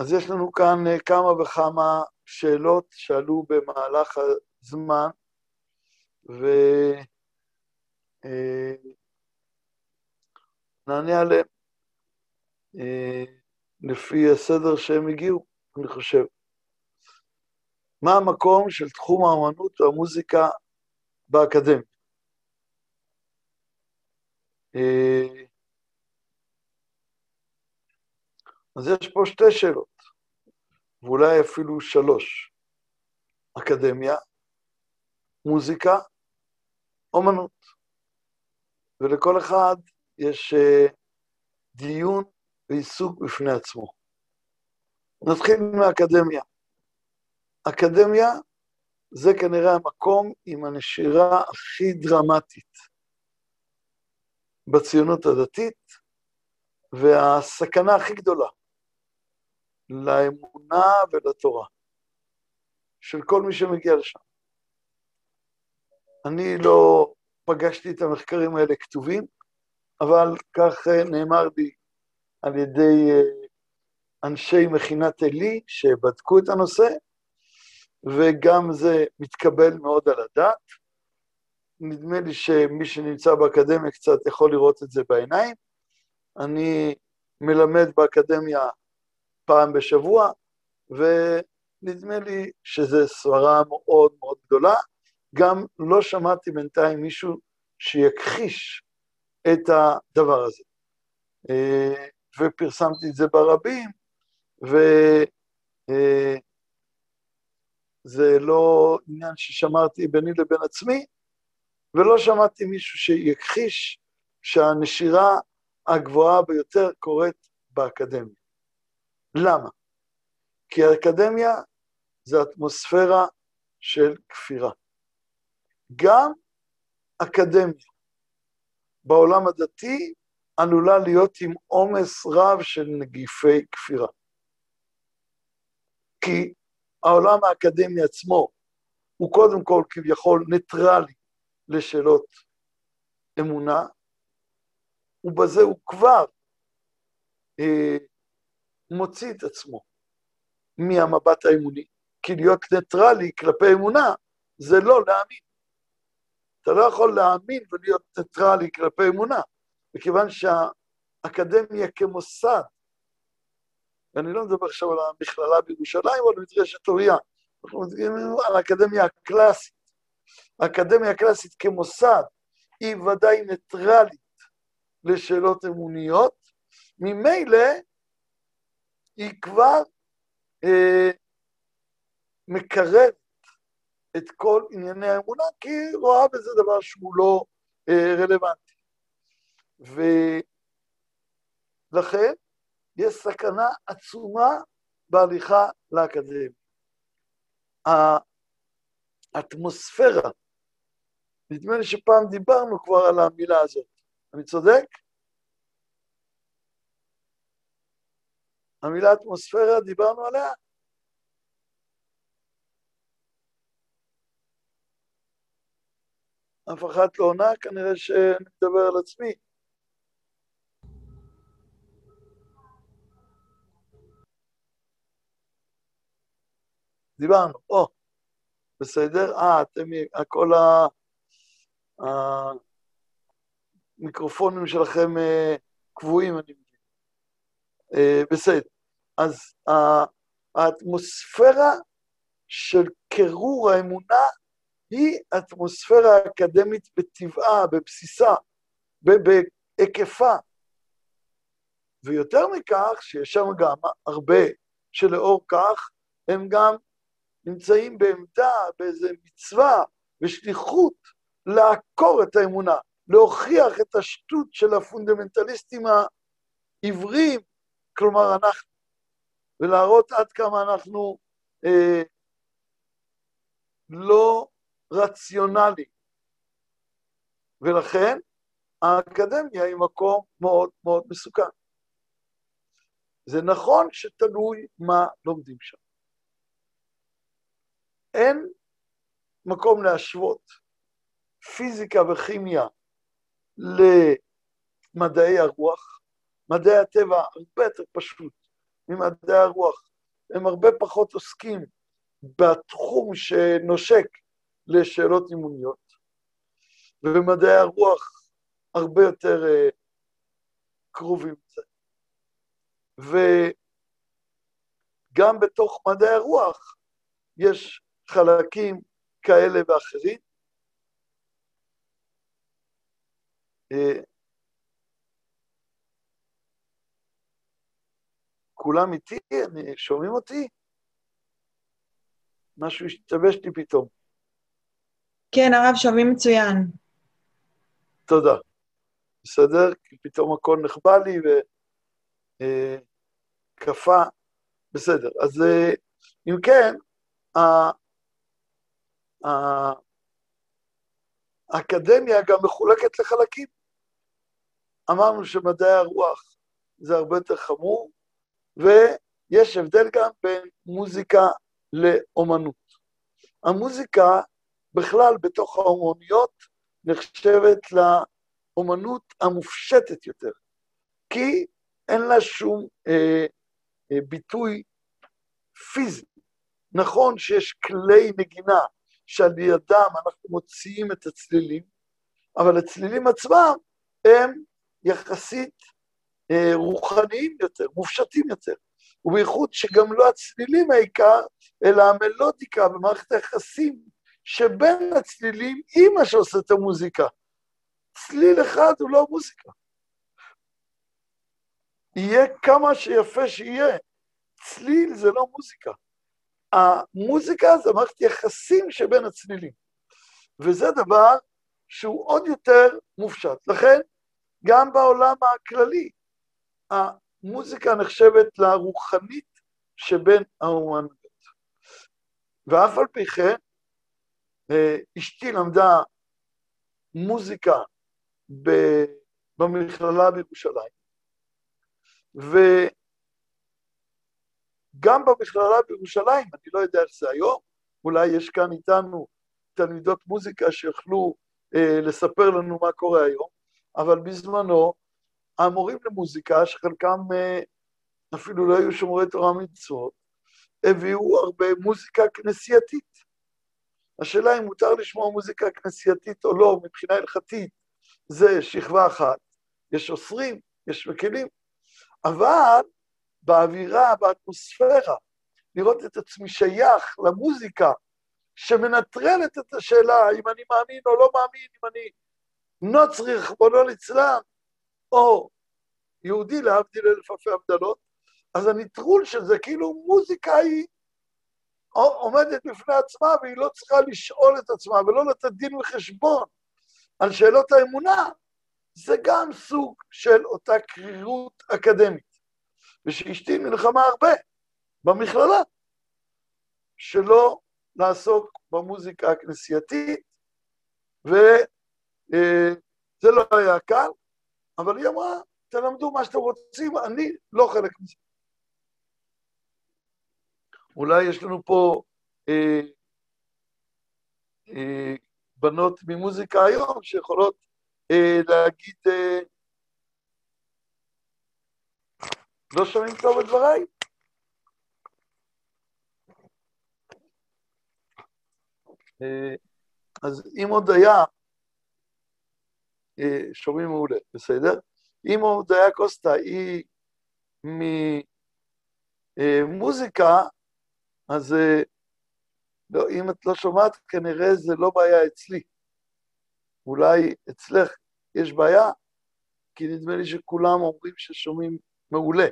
אז יש לנו כאן אה, כמה וכמה שאלות שעלו במהלך הזמן, ונענה אה, עליהן אה, לפי הסדר שהם הגיעו, אני חושב. מה המקום של תחום האמנות והמוזיקה באקדמיה? אז יש פה שתי שאלות, ואולי אפילו שלוש. אקדמיה, מוזיקה, אומנות. ולכל אחד יש uh, דיון ועיסוק בפני עצמו. נתחיל מהאקדמיה. אקדמיה זה כנראה המקום עם הנשירה הכי דרמטית בציונות הדתית, והסכנה הכי גדולה לאמונה ולתורה של כל מי שמגיע לשם. אני לא פגשתי את המחקרים האלה כתובים, אבל כך אה, נאמר לי על ידי אה, אנשי מכינת עלי שבדקו את הנושא, וגם זה מתקבל מאוד על הדעת. נדמה לי שמי שנמצא באקדמיה קצת יכול לראות את זה בעיניים. אני מלמד באקדמיה פעם בשבוע, ונדמה לי שזו סברה מאוד מאוד גדולה. גם לא שמעתי בינתיים מישהו שיכחיש את הדבר הזה. אה, ופרסמתי את זה ברבים, וזה אה, לא עניין ששמרתי ביני לבין עצמי, ולא שמעתי מישהו שיכחיש שהנשירה הגבוהה ביותר קורית באקדמיה. למה? כי האקדמיה זה אטמוספירה של כפירה. גם אקדמיה בעולם הדתי עלולה להיות עם עומס רב של נגיפי כפירה. כי העולם האקדמי עצמו הוא קודם כל כביכול ניטרלי לשאלות אמונה, ובזה הוא כבר אה, מוציא את עצמו מהמבט האמוני, כי להיות ניטרלי כלפי אמונה זה לא להאמין. אתה לא יכול להאמין ולהיות ניטרלי כלפי אמונה, מכיוון שהאקדמיה כמוסד, ואני לא מדבר עכשיו על המכללה בירושלים או על מדרשת אוריה, אנחנו מדברים על האקדמיה הקלאסית. האקדמיה הקלאסית כמוסד היא ודאי ניטרלית לשאלות אמוניות, ממילא היא כבר אה, מקרבת את כל ענייני האמונה, כי היא רואה בזה דבר שהוא לא אה, רלוונטי. ולכן יש סכנה עצומה בהליכה לאקדמיה. האטמוספירה, נדמה לי שפעם דיברנו כבר על המילה הזאת, אני צודק? המילה אטמוספירה, דיברנו עליה? אף אחת לא עונה, כנראה שאני מדבר על עצמי. דיברנו, או, בסדר? אה, אתם, כל המיקרופונים שלכם אה, קבועים, אני בסדר. אז האטמוספירה של קירור האמונה היא אטמוספירה אקדמית בטבעה, בבסיסה, בהיקפה. ויותר מכך, שיש שם גם הרבה שלאור כך הם גם נמצאים בעמדה, באיזו מצווה ושליחות לעקור את האמונה, להוכיח את השטות של הפונדמנטליסטים העבריים, כלומר אנחנו, ולהראות עד כמה אנחנו אה, לא רציונלי. ולכן האקדמיה היא מקום מאוד מאוד מסוכן. זה נכון שתלוי מה לומדים שם. אין מקום להשוות פיזיקה וכימיה למדעי הרוח. מדעי הטבע הרבה יותר פשוט ממדעי הרוח הם הרבה פחות עוסקים בתחום שנושק לשאלות אימוניות, ובמדעי הרוח הרבה יותר uh, קרובים. וגם בתוך מדעי הרוח יש חלקים כאלה ואחרים. Uh, כולם איתי? אני, שומעים אותי? משהו השתבש לי פתאום. כן, הרב, שומעים מצוין. תודה. בסדר? כי פתאום הכל נחבא לי וקפא. אה, בסדר. אז אה, אם כן, האקדמיה גם מחולקת לחלקים. אמרנו שמדעי הרוח זה הרבה יותר חמור, ויש הבדל גם בין מוזיקה לאומנות. המוזיקה בכלל בתוך האומנויות נחשבת לאומנות המופשטת יותר, כי אין לה שום אה, אה, ביטוי פיזי. נכון שיש כלי נגינה שעל ידם אנחנו מוציאים את הצלילים, אבל הצלילים עצמם הם יחסית רוחניים יותר, מופשטים יותר. ובייחוד שגם לא הצלילים העיקר, אלא המלודיקה ומערכת היחסים שבין הצלילים עם מה שעושה את המוזיקה. צליל אחד הוא לא מוזיקה. יהיה כמה שיפה שיהיה, צליל זה לא מוזיקה. המוזיקה זה מערכת יחסים שבין הצלילים, וזה דבר שהוא עוד יותר מופשט. לכן, גם בעולם הכללי, המוזיקה נחשבת לרוחנית שבין האומנויות. ואף על פי כן, אה, אשתי למדה מוזיקה במכללה בירושלים, וגם במכללה בירושלים, אני לא יודע איך זה היום, אולי יש כאן איתנו תלמידות מוזיקה שיוכלו אה, לספר לנו מה קורה היום, אבל בזמנו המורים למוזיקה, שחלקם אה, אפילו לא היו שומרי תורה ומצוות, הביאו הרבה מוזיקה כנסייתית. השאלה אם מותר לשמוע מוזיקה כנסייתית או לא, מבחינה הלכתית, זה שכבה אחת. יש אוסרים, יש מקלים, אבל באווירה, באטמוספירה, לראות את עצמי שייך למוזיקה שמנטרלת את השאלה אם אני מאמין או לא מאמין, אם אני נוצרי, רחמנא ליצלן, או יהודי להבדיל אלף אלפי הבדלות, אז הנטרול של זה, כאילו מוזיקה היא עומדת בפני עצמה והיא לא צריכה לשאול את עצמה ולא לתת דין וחשבון על שאלות האמונה, זה גם סוג של אותה קרירות אקדמית. ושאשתי נלחמה הרבה במכללה, שלא לעסוק במוזיקה הכנסייתית, וזה אה, לא היה קל, אבל היא אמרה, תלמדו מה שאתם רוצים, אני לא חלק מזה. אולי יש לנו פה אה, אה, בנות ממוזיקה היום שיכולות אה, להגיד, אה, לא שומעים טוב את דבריי? אה, אז אם עוד היה, שומעים מעולה, בסדר? אם הודיה קוסטה היא ממוזיקה, אז אה, לא, אם את לא שומעת, כנראה זה לא בעיה אצלי. אולי אצלך יש בעיה, כי נדמה לי שכולם אומרים ששומעים מעולה.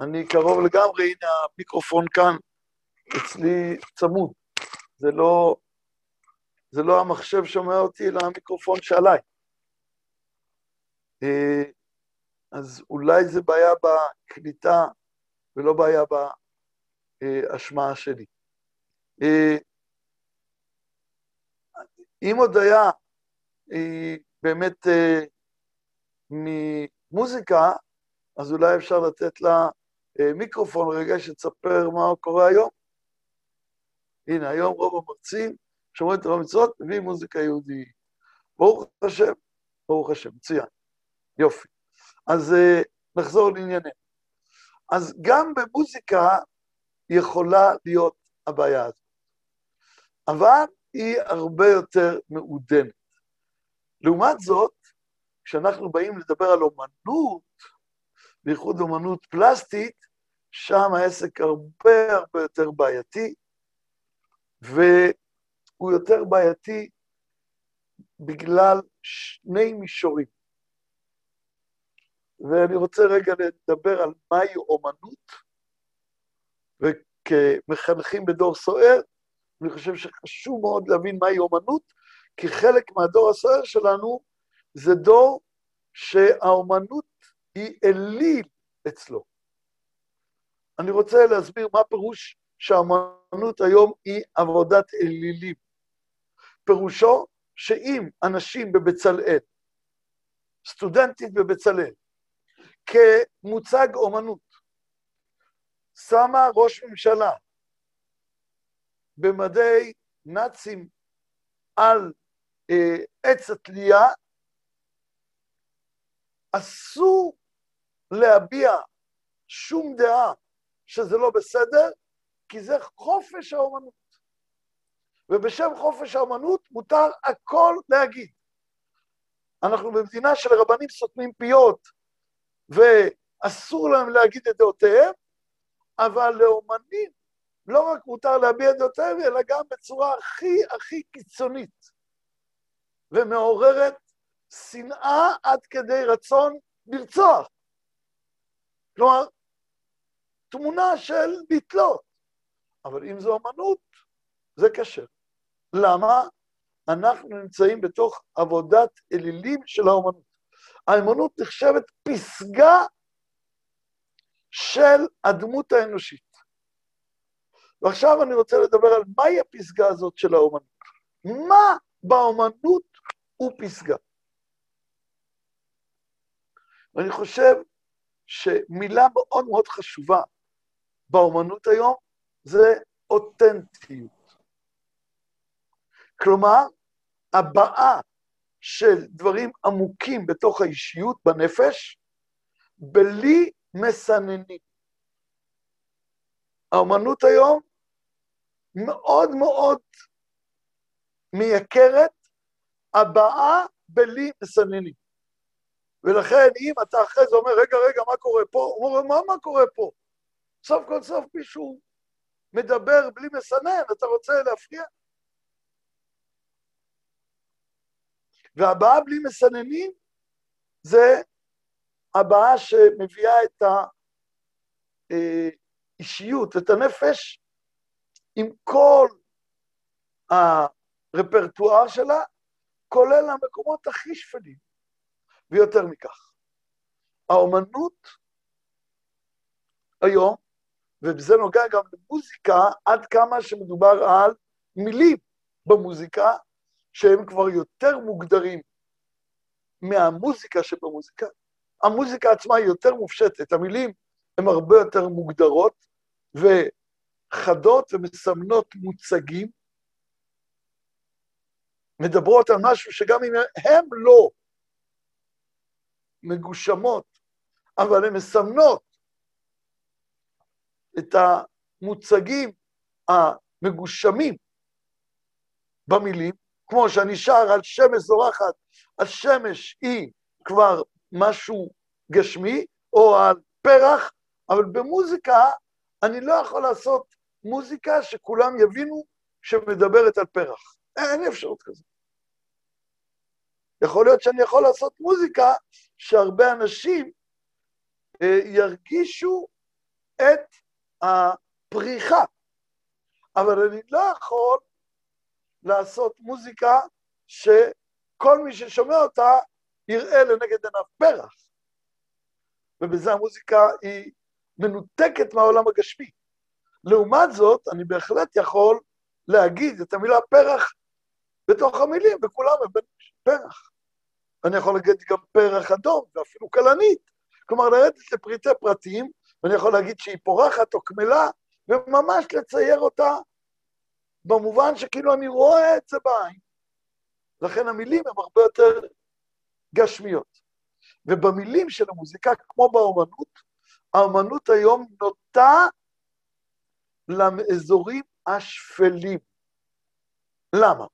אני קרוב לגמרי, הנה המיקרופון כאן אצלי צמוד. זה לא, זה לא המחשב שומע אותי, אלא המיקרופון שעליי. אה, אז אולי זה בעיה בקליטה ולא בעיה בהשמעה שלי. אה, אם היא באמת אה, ממוזיקה, אז אולי אפשר לתת לה מיקרופון רגע שתספר מה קורה היום. הנה, היום רוב המרצים שומרים את המצוות, מביאים מוזיקה יהודית. ברוך השם, ברוך השם, מצוין. יופי. אז uh, נחזור לענייננו. אז גם במוזיקה יכולה להיות הבעיה הזאת. אבל היא הרבה יותר מעודנת. לעומת זאת, כשאנחנו באים לדבר על אומנות, בייחוד אומנות פלסטית, שם העסק הרבה הרבה יותר בעייתי, והוא יותר בעייתי בגלל שני מישורים. ואני רוצה רגע לדבר על מהי אומנות, וכמחנכים בדור סוער, אני חושב שחשוב מאוד להבין מהי אומנות, כי חלק מהדור הסוער שלנו זה דור שהאומנות היא אליל אצלו. אני רוצה להסביר מה פירוש שהאומנות היום היא עבודת אלילים. פירושו שאם אנשים בבצלאל, סטודנטית בבצלאל, כמוצג אומנות, שמה ראש ממשלה במדי נאצים על אה, עץ התלייה, אסור להביע שום דעה שזה לא בסדר, כי זה חופש האומנות. ובשם חופש האומנות מותר הכל להגיד. אנחנו במדינה של רבנים סותמים פיות, ואסור להם להגיד את דעותיהם, אבל לאומנים לא רק מותר להביע את דעותיהם, אלא גם בצורה הכי הכי קיצונית ומעוררת שנאה עד כדי רצון לרצוח. כלומר, תמונה של לתלות. אבל אם זו אמנות, זה קשה. למה? אנחנו נמצאים בתוך עבודת אלילים של האמנות. האמנות נחשבת פסגה של הדמות האנושית. ועכשיו אני רוצה לדבר על מהי הפסגה הזאת של האומנות. מה באומנות הוא פסגה? ואני חושב שמילה מאוד מאוד חשובה באומנות היום זה אותנטיות. כלומר, הבעה של דברים עמוקים בתוך האישיות, בנפש, בלי מסננים. האומנות היום מאוד מאוד מייקרת הבעה בלי מסננים. ולכן אם אתה אחרי זה אומר, רגע, רגע, מה קורה פה? הוא אומר, מה, מה קורה פה? סוף כל סוף מישהו מדבר בלי מסנן, אתה רוצה להפריע? והבעה בלי מסננים זה הבעה שמביאה את האישיות, את הנפש, עם כל הרפרטואר שלה, כולל המקומות הכי שפלים. ויותר מכך, האומנות היום, וזה נוגע גם למוזיקה, עד כמה שמדובר על מילים במוזיקה, שהם כבר יותר מוגדרים מהמוזיקה שבמוזיקה. המוזיקה עצמה היא יותר מופשטת, המילים הן הרבה יותר מוגדרות וחדות ומסמנות מוצגים, מדברות על משהו שגם אם הם לא מגושמות, אבל הן מסמנות את המוצגים המגושמים במילים, כמו שאני שר על שמש זורחת, השמש היא כבר משהו גשמי, או על פרח, אבל במוזיקה אני לא יכול לעשות מוזיקה שכולם יבינו שמדברת על פרח. אין אפשרות כזאת. יכול להיות שאני יכול לעשות מוזיקה שהרבה אנשים אה, ירגישו את הפריחה, אבל אני לא יכול לעשות מוזיקה שכל מי ששומע אותה יראה לנגד עיניו פרח. ובזה המוזיקה היא מנותקת מהעולם הגשמי. לעומת זאת, אני בהחלט יכול להגיד את המילה פרח בתוך המילים, וכולם הם פרח. אני יכול להגיד גם פרח אדום, ואפילו כלנית. כלומר, לרדת לפריטי פרטים, ואני יכול להגיד שהיא פורחת או קמלה, וממש לצייר אותה במובן שכאילו אני רואה את זה בעין. לכן המילים הן הרבה יותר גשמיות. ובמילים של המוזיקה, כמו באומנות, האומנות היום נוטה לאזורים השפלים. למה?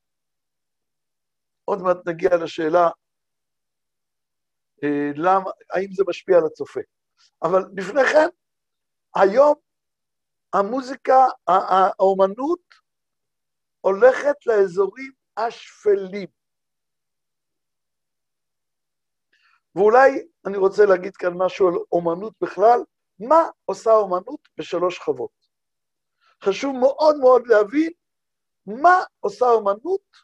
עוד מעט נגיע לשאלה אה, למה, האם זה משפיע על הצופה. אבל לפני כן, היום המוזיקה, האומנות, הולכת לאזורים השפלים. ואולי אני רוצה להגיד כאן משהו על אומנות בכלל, מה עושה אומנות בשלוש שכבות. חשוב מאוד מאוד להבין מה עושה אומנות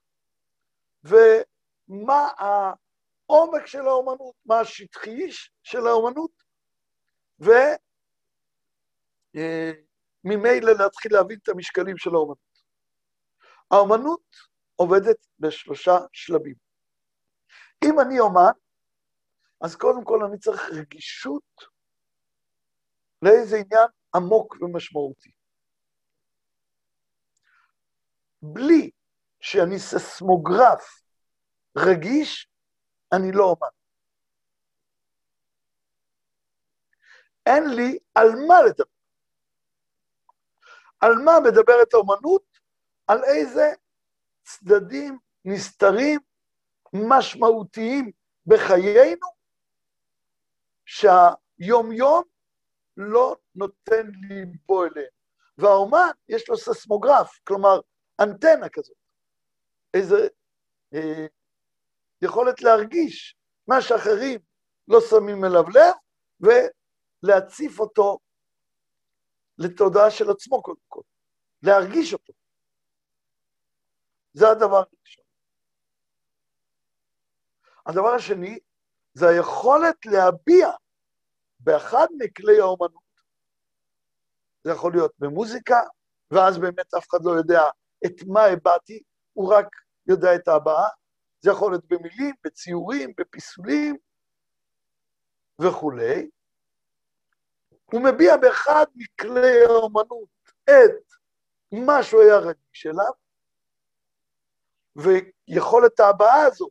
ומה העומק של האומנות, מה השטחי של האומנות, וממילא להתחיל להבין את המשקלים של האומנות. האומנות עובדת בשלושה שלבים. אם אני אומן, אז קודם כל אני צריך רגישות לאיזה עניין עמוק ומשמעותי. בלי שאני ססמוגרף רגיש, אני לא אומן. אין לי על מה לדבר. על מה מדברת האומנות? על איזה צדדים נסתרים, משמעותיים בחיינו, שהיום-יום לא נותן ליבו אליהם. והאומן, יש לו ססמוגרף, כלומר, אנטנה כזאת, איזה אה, יכולת להרגיש מה שאחרים לא שמים אליו לב, ולהציף אותו לתודעה של עצמו קודם כל, להרגיש אותו. זה הדבר הראשון. הדבר השני זה היכולת להביע באחד מכלי האומנות. זה יכול להיות במוזיקה, ואז באמת אף אחד לא יודע את מה הבעתי, הוא רק יודע את ההבעה. זה יכול להיות במילים, בציורים, בפיסולים וכולי. הוא מביע באחד מכלי האומנות את מה שהוא היה רגיש אליו, ויכולת ההבעה הזו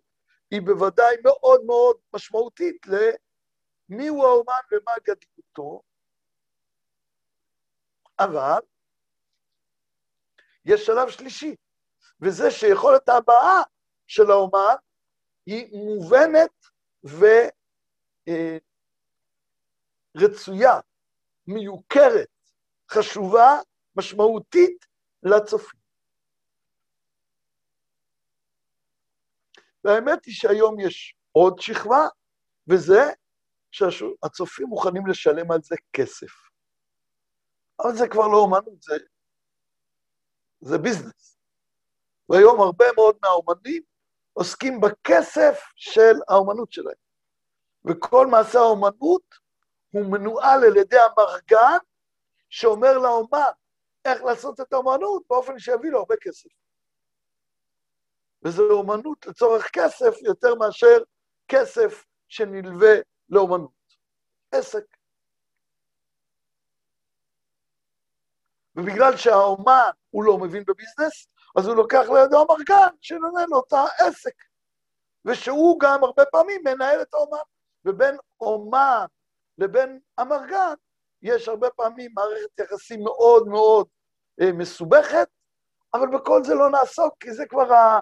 היא בוודאי מאוד מאוד משמעותית למי הוא האומן ומה גדלותו, אבל יש שלב שלישי, וזה שיכולת ההבעה של האומן היא מובנת ורצויה, אה, מיוכרת, חשובה, משמעותית לצופים. והאמת היא שהיום יש עוד שכבה, וזה שהצופים מוכנים לשלם על זה כסף. אבל זה כבר לא אומנות, זה, זה ביזנס. והיום הרבה מאוד מהאומנים עוסקים בכסף של האומנות שלהם. וכל מעשה האומנות הוא מנוהל על ידי המרגן שאומר לאומן איך לעשות את האומנות באופן שיביא לו הרבה כסף. וזו אומנות לצורך כסף יותר מאשר כסף שנלווה לאומנות. עסק. ובגלל שהאומן הוא לא מבין בביזנס, אז הוא לוקח לידו אמרגן שנותן לו את העסק. ושהוא גם הרבה פעמים מנהל את האומן. ובין אומן לבין אמרגן יש הרבה פעמים מערכת יחסים מאוד מאוד אה, מסובכת, אבל בכל זה לא נעסוק, כי זה כבר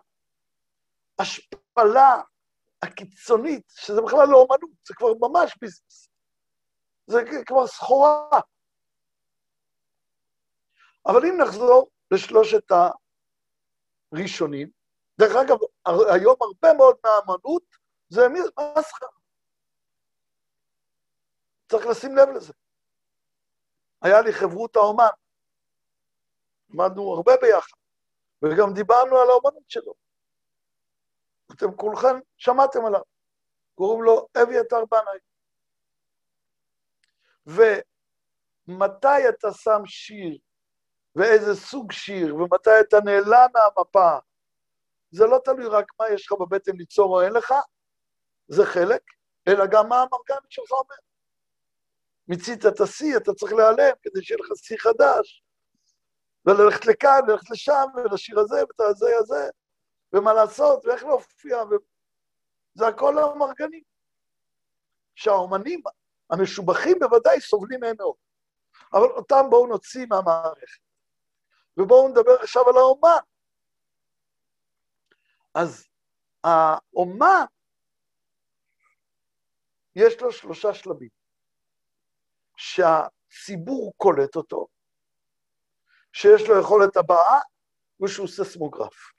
ההשפלה הקיצונית, שזה בכלל לא אומנות, זה כבר ממש ביזנס. זה כבר סחורה. אבל אם נחזור לשלושת הראשונים, דרך אגב, היום הרבה מאוד מהאמנות זה מסחר. צריך לשים לב לזה. היה לי חברות האומן, למדנו הרבה ביחד, וגם דיברנו על האומנות שלו. אתם כולכם שמעתם עליו, קוראים לו אביתר בנאי. ומתי אתה שם שיר, ואיזה סוג שיר, ומתי אתה נעלם מהמפה, זה לא תלוי רק מה יש לך בבטן ליצור או אין לך, זה חלק, אלא גם מה המרגנית שלך אומר. מיצית את השיא, אתה צריך להיעלם כדי שיהיה לך שיא חדש, וללכת לכאן, וללכת לשם, ולשיר הזה, ואת הזה הזה, ומה לעשות, ואיך להופיע, ו... זה הכל המרגנים. שהאומנים המשובחים בוודאי סובלים מהם מאוד. אבל אותם בואו נוציא מהמערכת. ובואו נדבר עכשיו על האומן. אז האומן, יש לו שלושה שלבים. שהציבור קולט אותו, שיש לו יכולת הבאה ושהוא ססמוגרף.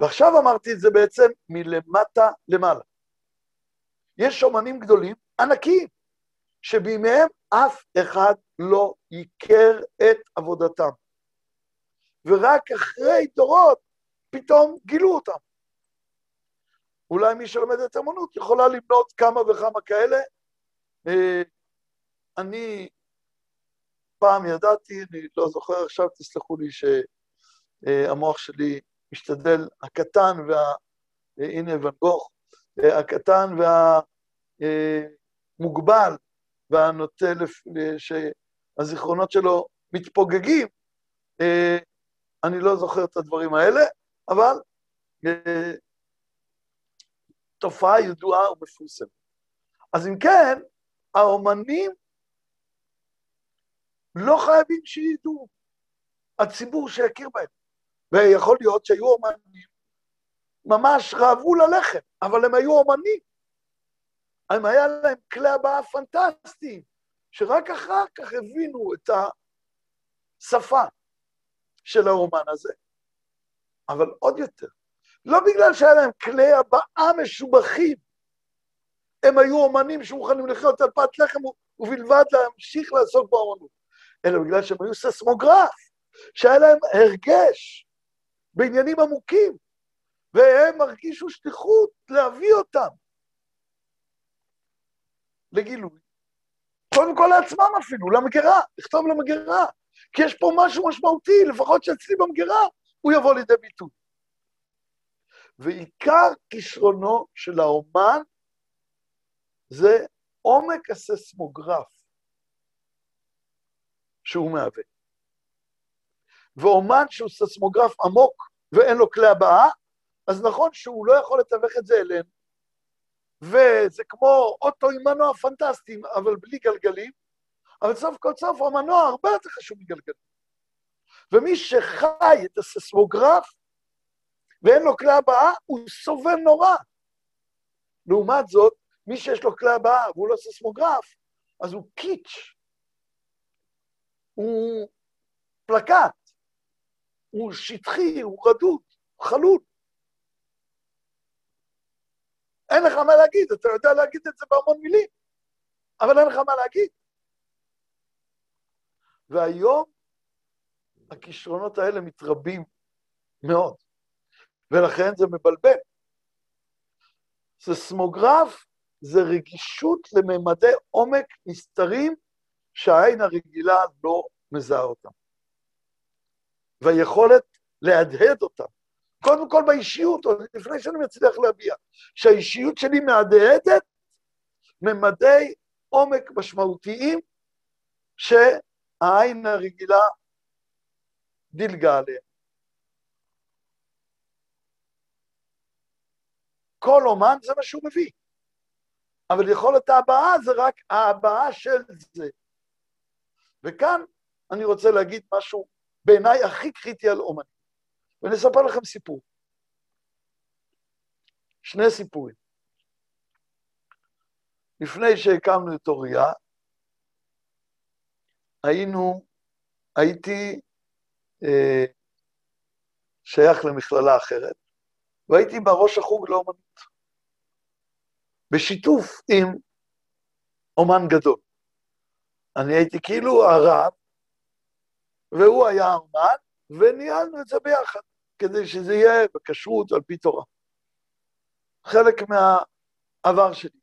ועכשיו אמרתי את זה בעצם מלמטה למעלה. יש אומנים גדולים, ענקיים, שבימיהם אף אחד לא ייקר את עבודתם. ורק אחרי דורות פתאום גילו אותם. אולי מי שלומד את אמנות יכולה למנות כמה וכמה כאלה. אה, אני פעם ידעתי, אני לא זוכר עכשיו, תסלחו לי שהמוח שלי משתדל, הקטן וה... הנה ואן גוך, הקטן והמוגבל והנוטה, שהזיכרונות שלו מתפוגגים, אני לא זוכר את הדברים האלה, אבל תופעה ידועה ומפורסמת. אז אם כן, האומנים לא חייבים שידעו, הציבור שיכיר בהם. ויכול להיות שהיו אומנים, ממש רעבו ללחם, אבל הם היו אומנים. הם היה להם כלי הבעה פנטסטיים, שרק אחר כך הבינו את השפה של האומן הזה. אבל עוד יותר, לא בגלל שהיה להם כלי הבעה משובחים, הם היו אומנים שמוכנים לחיות על פת לחם ובלבד להמשיך לעסוק באומנות, אלא בגלל שהם היו ססמוגרף, שהיה להם הרגש בעניינים עמוקים, והם הרגישו שליחות להביא אותם לגילוי. קודם כל לעצמם אפילו, למגירה, לכתוב למגירה, כי יש פה משהו משמעותי, לפחות שאצלי במגירה, הוא יבוא לידי ביטוי. ועיקר כישרונו של האומן זה עומק הססמוגרף שהוא מהווה. ואומן שהוא ססמוגרף עמוק ואין לו כלי הבעה, אז נכון שהוא לא יכול לתווך את זה אלינו, וזה כמו אוטו עם מנוע פנטסטי, אבל בלי גלגלים, אבל סוף כל סוף המנוע הרבה יותר חשוב מגלגלים. ומי שחי את הססמוגרף ואין לו כלי הבעה, הוא סובל נורא. לעומת זאת, מי שיש לו כלי הבעה והוא לא ססמוגרף, אז הוא קיץ', הוא פלקט, הוא שטחי, הוא רדוד, חלול. אין לך מה להגיד, אתה יודע להגיד את זה בהמון מילים, אבל אין לך מה להגיד. והיום הכישרונות האלה מתרבים מאוד, ולכן זה מבלבל. ססמוגרף זה רגישות לממדי עומק נסתרים שהעין הרגילה לא מזהה אותם. והיכולת להדהד אותם. קודם כל באישיות, עוד לפני שאני מצליח להביע, שהאישיות שלי מהדהדת ממדי עומק משמעותיים שהעין הרגילה דילגה עליהם. כל אומן זה מה שהוא מביא. אבל יכולת ההבעה זה רק ההבעה של זה. וכאן אני רוצה להגיד משהו בעיניי הכי קריטי על אומנים. ואני אספר לכם סיפור. שני סיפורים. לפני שהקמנו את אוריה, היינו, הייתי אה, שייך למכללה אחרת, והייתי בראש החוג לאומנות, בשיתוף עם אומן גדול. אני הייתי כאילו הרב, והוא היה האומן, וניהלנו את זה ביחד, כדי שזה יהיה בכשרות על פי תורה. חלק מהעבר שלי.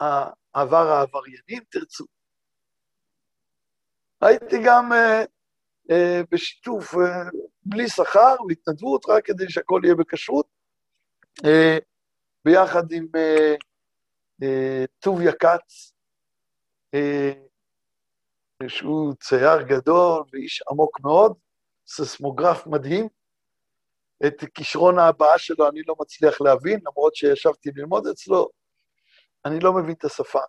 העבר העברייני, אם תרצו. הייתי גם uh, uh, בשיתוף, uh, בלי שכר, בהתנדבות, רק כדי שהכל יהיה בכשרות, uh, ביחד עם uh, uh, טוביה כץ, uh, שהוא צייר גדול ואיש עמוק מאוד, ססמוגרף מדהים. את כישרון ההבעה שלו אני לא מצליח להבין, למרות שישבתי ללמוד אצלו, אני לא מבין את השפה.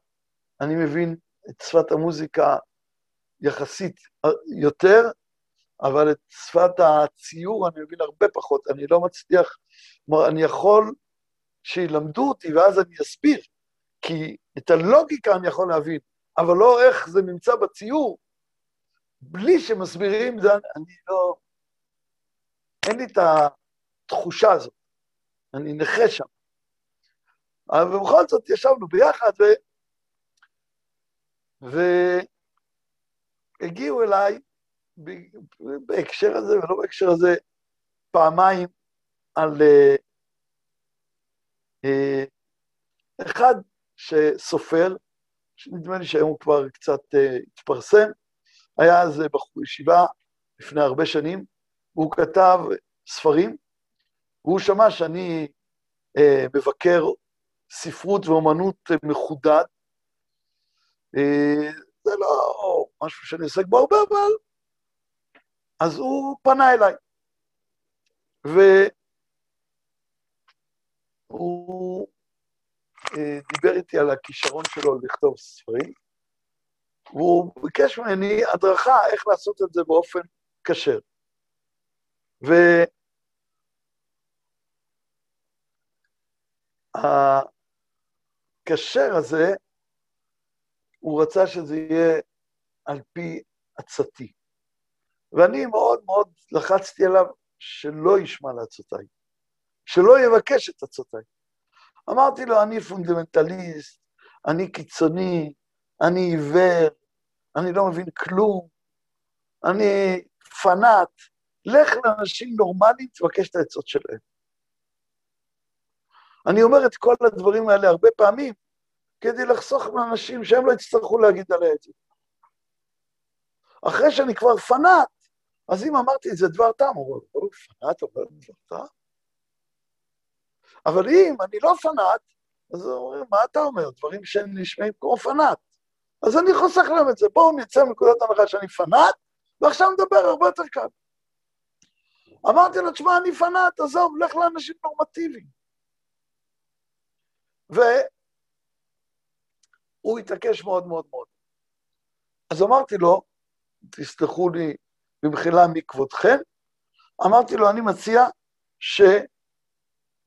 אני מבין את שפת המוזיקה יחסית יותר, אבל את שפת הציור אני מבין הרבה פחות, אני לא מצליח, כלומר, אני יכול שילמדו אותי ואז אני אסביר, כי את הלוגיקה אני יכול להבין, אבל לא איך זה נמצא בציור, בלי שמסבירים זה, אני לא... אין לי את התחושה הזאת, אני נכה שם. אבל בכל זאת ישבנו ביחד, ו... והגיעו אליי בהקשר הזה ולא בהקשר הזה פעמיים על uh, uh, אחד שסופר, שנדמה לי שהיום הוא כבר קצת uh, התפרסם, היה אז בחור ישיבה לפני הרבה שנים, והוא כתב ספרים, והוא שמע שאני uh, מבקר ספרות ואומנות מחודד. Uh, זה לא משהו שאני עוסק בו הרבה, אבל... אז הוא פנה אליי. והוא דיבר איתי על הכישרון שלו לכתוב ספרים, והוא ביקש ממני הדרכה איך לעשות את זה באופן כשר. והכשר הזה, הוא רצה שזה יהיה על פי עצתי. ואני מאוד מאוד לחצתי עליו שלא ישמע לעצותיי, שלא יבקש את עצותיי. אמרתי לו, אני פונדמנטליסט, אני קיצוני, אני עיוור, אני לא מבין כלום, אני פנאט, לך לאנשים נורמליים, תבקש את העצות שלהם. אני אומר את כל הדברים האלה הרבה פעמים, כדי לחסוך מאנשים שהם לא יצטרכו להגיד עליה את זה. אחרי שאני כבר פנאט, אז אם אמרתי את זה דבר טעם, הוא אומר, פנאט אומר דבר טעם? אבל אם אני לא פנאט, אז הוא אומר, מה אתה אומר? דברים שנשמעים כמו פנאט. אז אני חוסך להם את זה. בואו נצא מנקודת הנחה שאני פנאט, ועכשיו נדבר הרבה יותר קל. אמרתי לו, תשמע, אני פנאט, עזוב, לך לאנשים נורמטיביים. והוא התעקש מאוד מאוד מאוד. אז אמרתי לו, תסלחו לי במחילה מכבודכם, אמרתי לו, אני מציע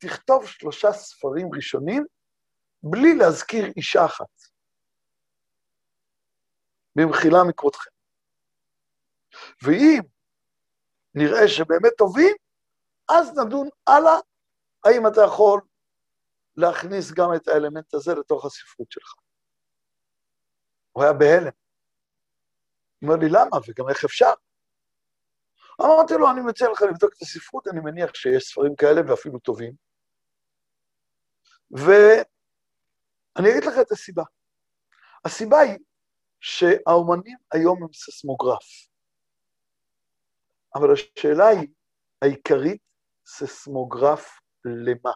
שתכתוב שלושה ספרים ראשונים בלי להזכיר אישה אחת. במחילה מכבודכם. ואם נראה שבאמת טובים, אז נדון הלאה, האם אתה יכול להכניס גם את האלמנט הזה לתוך הספרות שלך. הוא היה בהלם. הוא אומר לי, למה? וגם איך אפשר? אמרתי לו, אני מציע לך לבדוק את הספרות, אני מניח שיש ספרים כאלה ואפילו טובים. ואני אגיד לך את הסיבה. הסיבה היא שהאומנים היום הם ססמוגרף. אבל השאלה היא, העיקרית, ססמוגרף למה?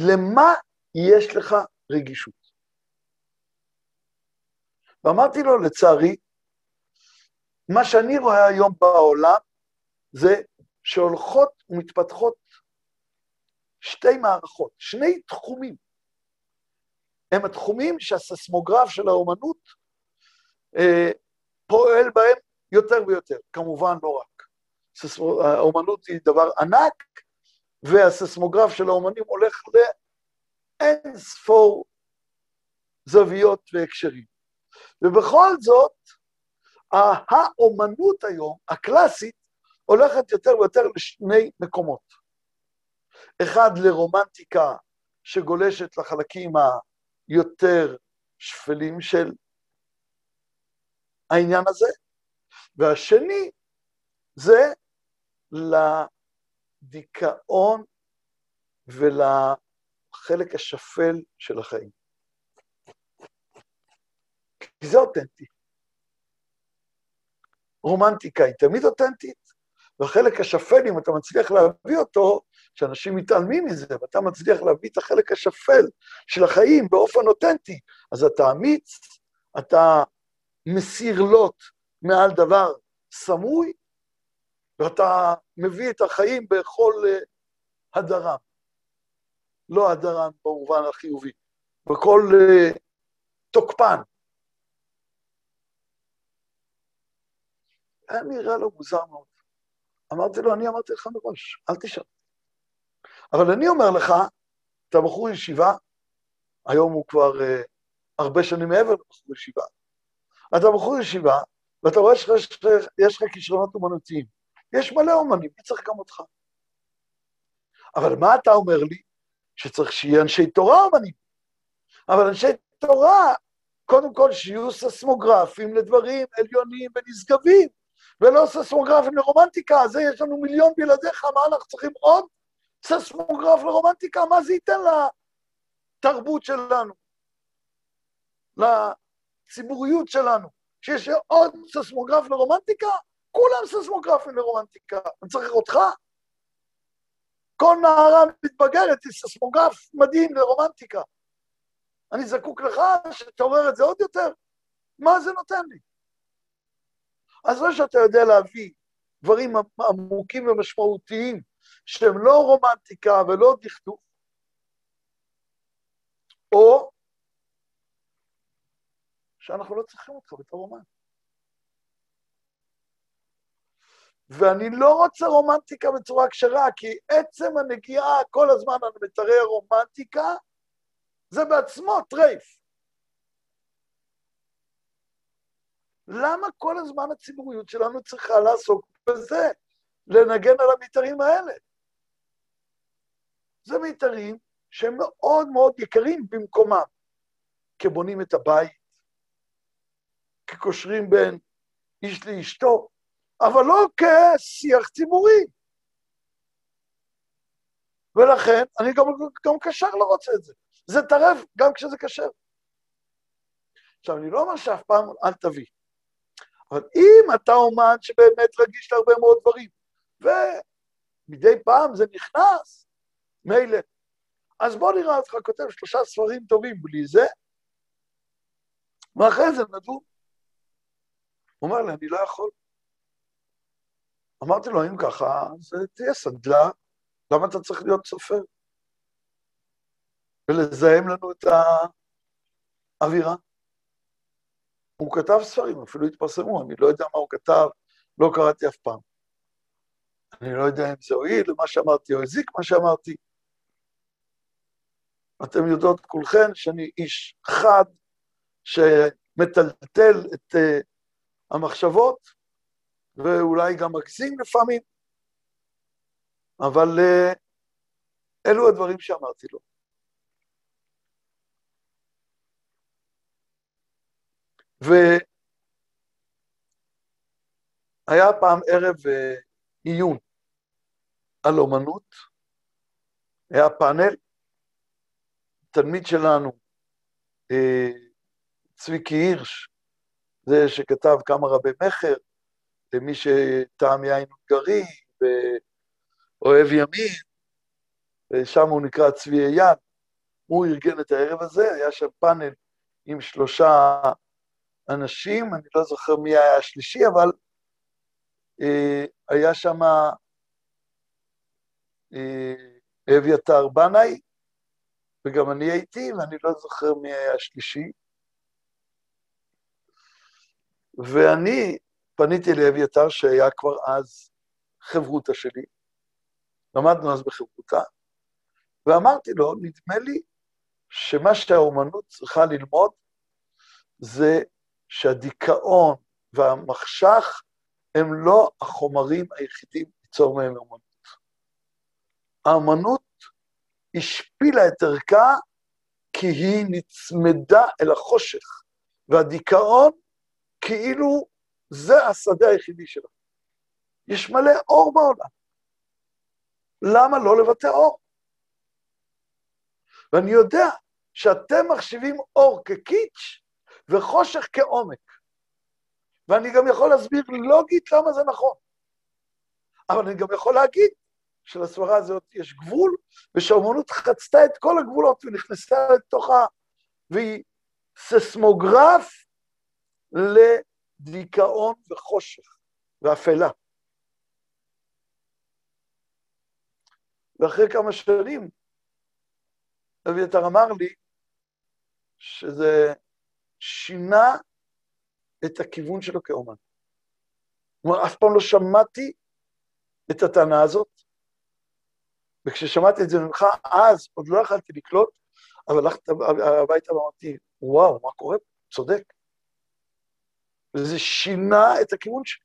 למה יש לך רגישות? ואמרתי לו, לצערי, מה שאני רואה היום בעולם זה שהולכות ומתפתחות שתי מערכות, שני תחומים. הם התחומים שהססמוגרף של האומנות אה, פועל בהם יותר ויותר, כמובן לא רק. האומנות היא דבר ענק, והססמוגרף של האומנים הולך לאין ספור זוויות והקשרים. ובכל זאת, האומנות היום, הקלאסית, הולכת יותר ויותר לשני מקומות. אחד, לרומנטיקה שגולשת לחלקים היותר שפלים של העניין הזה, והשני זה לדיכאון ולחלק השפל של החיים. כי זה אותנטי. רומנטיקה היא תמיד אותנטית, והחלק השפל, אם אתה מצליח להביא אותו, שאנשים מתעלמים מזה, ואתה מצליח להביא את החלק השפל של החיים באופן אותנטי, אז אתה אמיץ, אתה מסיר לוט מעל דבר סמוי, ואתה מביא את החיים בכל אה, הדרם. לא הדרם במובן החיובי, בכל uh, תוקפן. היה נראה לו מוזר מאוד. אמרתי לו, אני אמרתי לך מראש, אל תשאל. אבל אני אומר לך, אתה בחור ישיבה, היום הוא כבר uh, הרבה שנים מעבר לבחור ישיבה. אתה בחור ישיבה, ואתה רואה שיש לך כישרונות אומנותיים. יש מלא אומנים, מי צריך גם אותך? אבל מה אתה אומר לי? שצריך שיהיה אנשי תורה אומנים. אבל אנשי תורה, קודם כל שיהיו ססמוגרפים לדברים עליונים ונשגבים, ולא ססמוגרפים לרומנטיקה, זה יש לנו מיליון בלעדיך, מה אנחנו צריכים עוד ססמוגרף לרומנטיקה? מה זה ייתן לתרבות שלנו, לציבוריות שלנו? שיש עוד ססמוגרף לרומנטיקה? כולם ססמוגרפים לרומנטיקה. אני צריך אותך? כל נערה מתבגרת היא ססמוגרף מדהים לרומנטיקה. אני זקוק לך שתעורר את זה עוד יותר? מה זה נותן לי? אז לא שאתה יודע להביא דברים עמוקים ומשמעותיים שהם לא רומנטיקה ולא דכדוך, או שאנחנו לא צריכים אותך בתור רומן. ואני לא רוצה רומנטיקה בצורה כשרה, כי עצם הנגיעה כל הזמן על מיתרי הרומנטיקה, זה בעצמו טרייף. למה כל הזמן הציבוריות שלנו צריכה לעסוק בזה, לנגן על המיתרים האלה? זה מיתרים שהם מאוד מאוד יקרים במקומם, כבונים את הבית, כקושרים בין איש לאשתו, אבל לא כשיח ציבורי. ולכן אני גם, גם קשר לא רוצה את זה. זה טרף גם כשזה כשר. עכשיו, אני לא אומר שאף פעם אל תביא, אבל אם אתה אומן שבאמת רגיש להרבה מאוד דברים, ומדי פעם זה נכנס, מילא. אז בוא נראה אותך כותב שלושה ספרים טובים בלי זה, ואחרי זה נדון. הוא אומר לי, אני לא יכול. אמרתי לו, אם ככה, אז תהיה סנדלה, למה אתה צריך להיות סופר? ולזהם לנו את האווירה. הוא כתב ספרים, אפילו התפרסמו, אני לא יודע מה הוא כתב, לא קראתי אף פעם. אני לא יודע אם זה הועיל למה שאמרתי או הזיק מה שאמרתי. אתם יודעות כולכן שאני איש חד שמטלטל את uh, המחשבות, ואולי גם מגזים לפעמים, אבל uh, אלו הדברים שאמרתי לו. והיה פעם ערב uh, עיון על אומנות, היה פאנל, תלמיד שלנו, uh, צביקי הירש, זה שכתב כמה רבי מכר, למי שטעם יין הונגרי ואוהב ימין, ושם הוא נקרא צבי אייל, הוא ארגן את הערב הזה, היה שם פאנל עם שלושה אנשים, אני לא זוכר מי היה השלישי, אבל אה, היה שם אה, אביתר בנאי, וגם אני הייתי, ואני לא זוכר מי היה השלישי. ואני פניתי לאביתר, שהיה כבר אז חברותה שלי, למדנו אז בחברותה, ואמרתי לו, נדמה לי שמה שהאומנות צריכה ללמוד זה שהדיכאון והמחשך הם לא החומרים היחידים ליצור מהם אומנות. האמנות השפילה את ערכה כי היא נצמדה אל החושך, והדיכאון כאילו זה השדה היחידי שלה. יש מלא אור בעולם. למה לא לבטא אור? ואני יודע שאתם מחשיבים אור כקיץ' וחושך כעומק. ואני גם יכול להסביר לוגית למה זה נכון. אבל אני גם יכול להגיד שלסברה הזאת יש גבול, ושהאומנות חצתה את כל הגבולות ונכנסה לתוכה, והיא ססמוגרף לדיכאון וחושך ואפלה. ואחרי כמה שנים, אביתר אמר לי שזה שינה את הכיוון שלו כאומן. אומר, אף פעם לא שמעתי את הטענה הזאת, וכששמעתי את זה ממך, אז עוד לא יכלתי לקלוט, אבל הלכתי הביתה ואמרתי, וואו, מה קורה? צודק. וזה שינה את הכיוון שלי.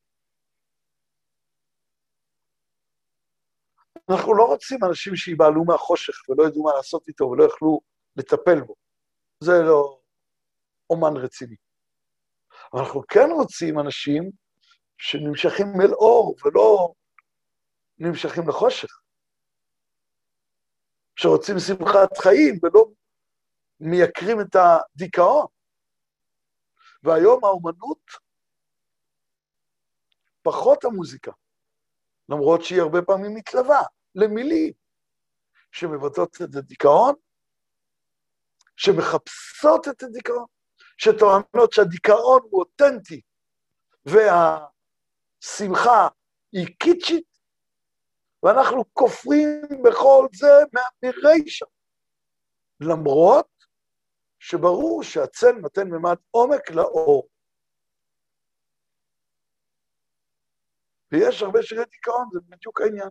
אנחנו לא רוצים אנשים שיבהלו מהחושך ולא ידעו מה לעשות איתו ולא יכלו לטפל בו. זה לא אומן רציני. אבל אנחנו כן רוצים אנשים שנמשכים אל אור ולא נמשכים לחושך. שרוצים שמחת חיים ולא מייקרים את הדיכאון. והיום האומנות פחות המוזיקה, למרות שהיא הרבה פעמים מתלווה למילים שמבטאות את הדיכאון, שמחפשות את הדיכאון, שטוענות שהדיכאון הוא אותנטי והשמחה היא קיצ'ית, ואנחנו כופרים בכל זה מרישא. למרות שברור שהצל נותן ממד עומק לאור. ויש הרבה שירי דיכאון, זה בדיוק העניין.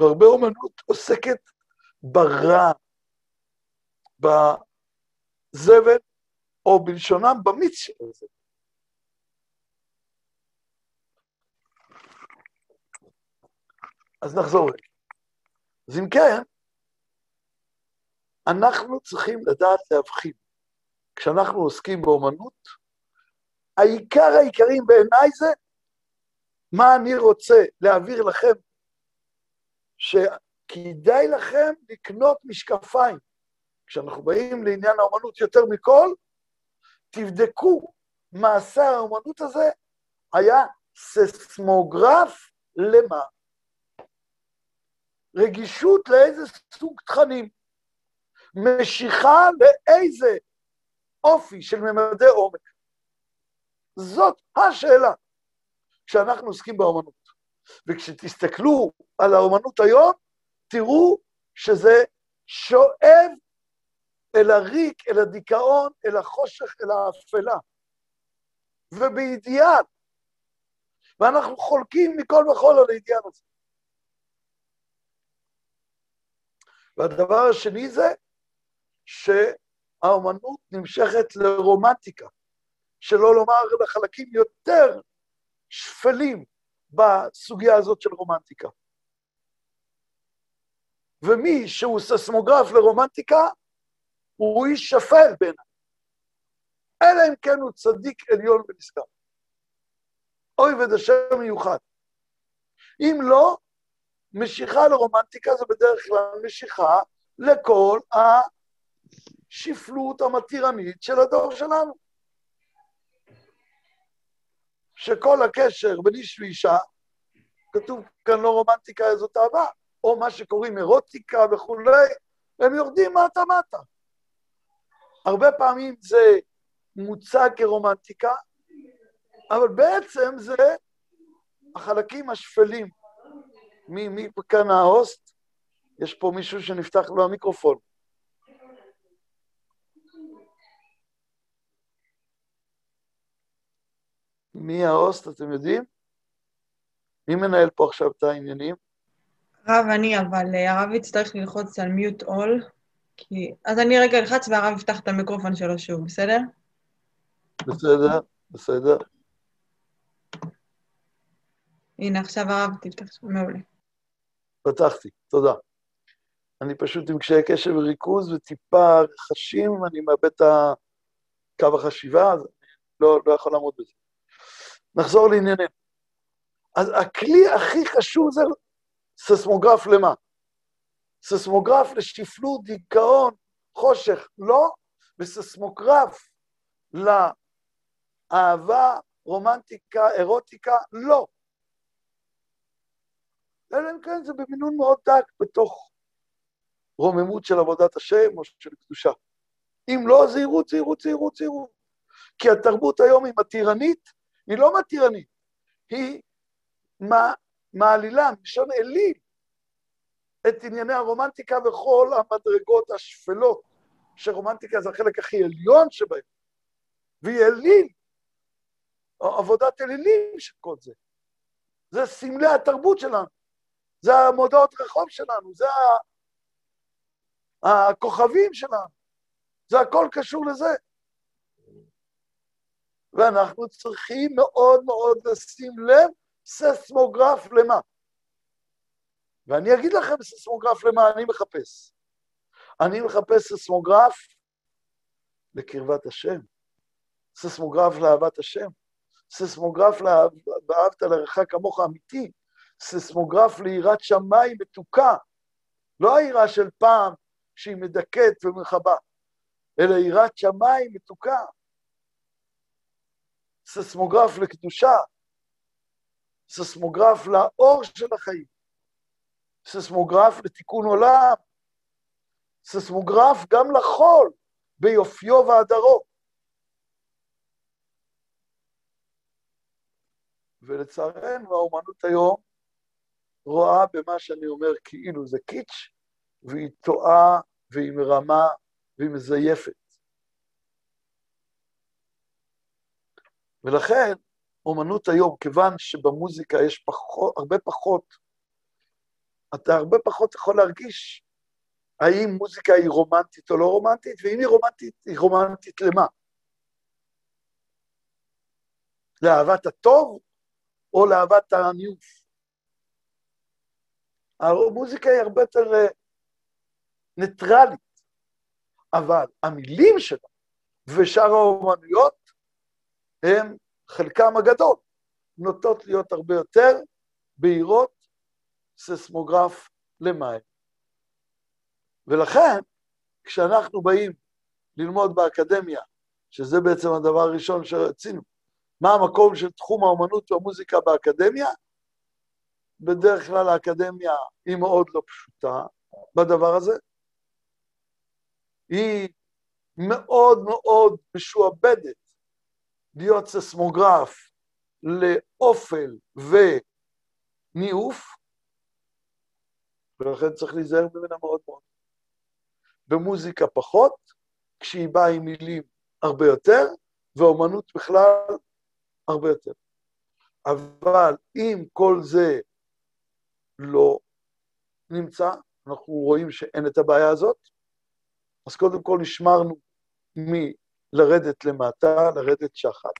והרבה אומנות עוסקת ברע, בזבל, או בלשונם במיץ של הזבל. אז נחזור רגע. אז אם כן, אנחנו צריכים לדעת להבחין. כשאנחנו עוסקים באומנות, העיקר העיקרים בעיניי זה מה אני רוצה להעביר לכם, שכדאי לכם לקנות משקפיים. כשאנחנו באים לעניין האומנות יותר מכל, תבדקו, מעשה האומנות הזה היה ססמוגרף למה? רגישות לאיזה סוג תכנים. משיכה לאיזה אופי של ממדי עומק. זאת השאלה כשאנחנו עוסקים באומנות. וכשתסתכלו על האומנות היום, תראו שזה שואב אל הריק, אל הדיכאון, אל החושך, אל האפלה. ובאידיאל. ואנחנו חולקים מכל וכול על האידיאל הזה. והדבר השני זה שהאומנות נמשכת לרומנטיקה, שלא לומר לחלקים יותר שפלים בסוגיה הזאת של רומנטיקה. ומי שהוא ססמוגרף לרומנטיקה, הוא איש שפל בעיניי. אלא אם כן הוא צדיק עליון ונשגב. אוי ודשם מיוחד. אם לא, משיכה לרומנטיקה זה בדרך כלל משיכה לכל השפלות המתירנית של הדור שלנו. שכל הקשר בין איש ואישה, כתוב כאן לא רומנטיקה, זאת אהבה, או מה שקוראים אירוטיקה וכולי, הם יורדים מטה-מטה. הרבה פעמים זה מוצג כרומנטיקה, אבל בעצם זה החלקים השפלים. מי, מי כאן ההוסט? יש פה מישהו שנפתח לו המיקרופון. מי ההוסט, אתם יודעים? מי מנהל פה עכשיו את העניינים? הרב אני, אבל אה, הרב יצטרך ללחוץ על מיוט אול, כי... אז אני רגע אלחץ והרב יפתח את המיקרופון שלו שוב, בסדר? בסדר, בסדר. הנה, עכשיו הרב תפתח, מעולה. פתחתי, תודה. אני פשוט עם קשיי קשב וריכוז וטיפה רכשים, אני מאבד את קו החשיבה, אז אני לא, לא יכול לעמוד בזה. נחזור לענייננו. אז הכלי הכי חשוב זה ססמוגרף למה? ססמוגרף לשפלות, דיכאון, חושך, לא, וססמוגרף לאהבה, רומנטיקה, אירוטיקה, לא. אלא אם כן זה במינון מאוד דק בתוך רוממות של עבודת השם או של קדושה. אם לא, זהירות, זהירות, זהירות, זהירות. כי התרבות היום היא מתירנית, היא לא מתירנית, היא מעלילה, מלשון אליל, את ענייני הרומנטיקה וכל המדרגות השפלות, שרומנטיקה זה החלק הכי עליון שבהם, והיא אליל, עבודת אלילים של כל זה. זה סמלי התרבות שלנו, זה המודעות רחוב שלנו, זה הכוכבים שלנו, זה הכל קשור לזה. ואנחנו צריכים מאוד מאוד לשים לב ססמוגרף למה. ואני אגיד לכם ססמוגרף למה אני מחפש. אני מחפש ססמוגרף לקרבת השם, ססמוגרף לאהבת השם, ססמוגרף לאהבת לרעך כמוך אמיתי, ססמוגרף ליראת שמיים מתוקה, לא היראה של פעם שהיא מדכאת ומרחבה, אלא יראת שמיים מתוקה. ססמוגרף לקדושה, ססמוגרף לאור של החיים, ססמוגרף לתיקון עולם, ססמוגרף גם לחול ביופיו והדרו. ולצערנו האומנות היום רואה במה שאני אומר כאילו זה קיץ', והיא טועה והיא מרמה והיא מזייפת. ולכן אומנות היום, כיוון שבמוזיקה יש פחות, הרבה פחות, אתה הרבה פחות יכול להרגיש האם מוזיקה היא רומנטית או לא רומנטית, ואם היא רומנטית, היא רומנטית למה? לאהבת הטוב או לאהבת הניוף? המוזיקה היא הרבה יותר אה, ניטרלית, אבל המילים שלה ושאר האומנויות הם, חלקם הגדול, נוטות להיות הרבה יותר בהירות ססמוגרף למים. ולכן, כשאנחנו באים ללמוד באקדמיה, שזה בעצם הדבר הראשון שרצינו, מה המקום של תחום האומנות והמוזיקה באקדמיה, בדרך כלל האקדמיה היא מאוד לא פשוטה בדבר הזה. היא מאוד מאוד משועבדת להיות ססמוגרף לאופל וניאוף, ולכן צריך להיזהר ממנה מאוד מאוד. במוזיקה פחות, כשהיא באה עם מילים הרבה יותר, ואומנות בכלל הרבה יותר. אבל אם כל זה לא נמצא, אנחנו רואים שאין את הבעיה הזאת, אז קודם כל נשמרנו מלרדת למטה, לרדת שחת,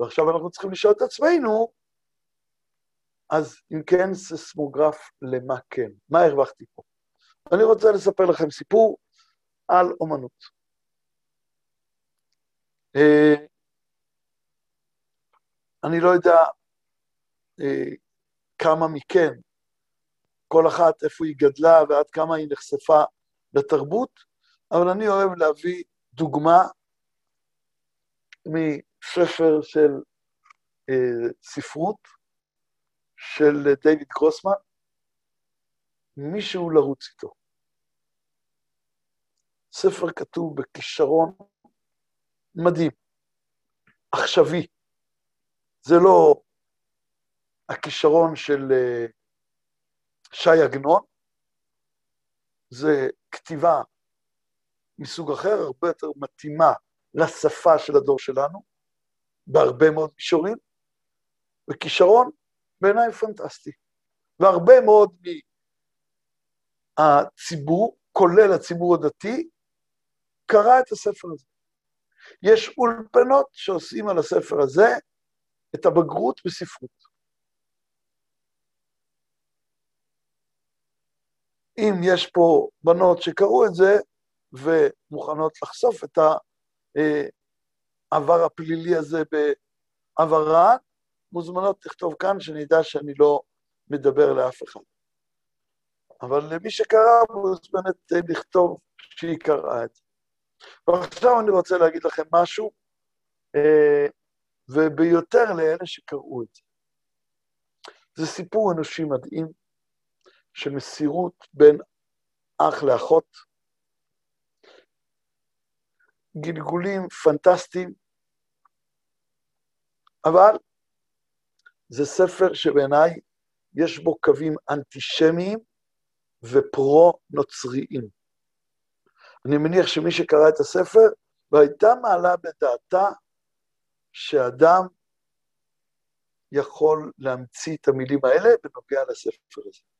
ועכשיו אנחנו צריכים לשאול את עצמנו, אז אם כן, ססמוגרף למה כן? מה הרווחתי פה? אני רוצה לספר לכם סיפור על אומנות. אה, אני לא יודע אה, כמה מכן, כל אחת איפה היא גדלה ועד כמה היא נחשפה לתרבות, אבל אני אוהב להביא דוגמה מספר של אה, ספרות של דיוויד גרוסמן, מישהו לרוץ איתו. ספר כתוב בכישרון מדהים, עכשווי. זה לא הכישרון של אה, שי עגנון, זה כתיבה מסוג אחר, הרבה יותר מתאימה לשפה של הדור שלנו, בהרבה מאוד מישורים, וכישרון בעיניי פנטסטי. והרבה מאוד מהציבור, כולל הציבור הדתי, קרא את הספר הזה. יש אולפנות שעושים על הספר הזה את הבגרות בספרות. אם יש פה בנות שקראו את זה ומוכנות לחשוף את העבר הפלילי הזה בעברן, מוזמנות לכתוב כאן, שנדע שאני לא מדבר לאף אחד. אבל למי שקרא, מוזמנת לכתוב שהיא קראה את זה. ועכשיו אני רוצה להגיד לכם משהו, אה, וביותר לאלה שקראו את זה. זה סיפור אנושי מדהים של מסירות בין אח לאחות, גלגולים פנטסטיים, אבל זה ספר שבעיניי יש בו קווים אנטישמיים ופרו-נוצריים. אני מניח שמי שקרא את הספר והייתה מעלה בדעתה שאדם יכול להמציא את המילים האלה בנוגע לספר הזה.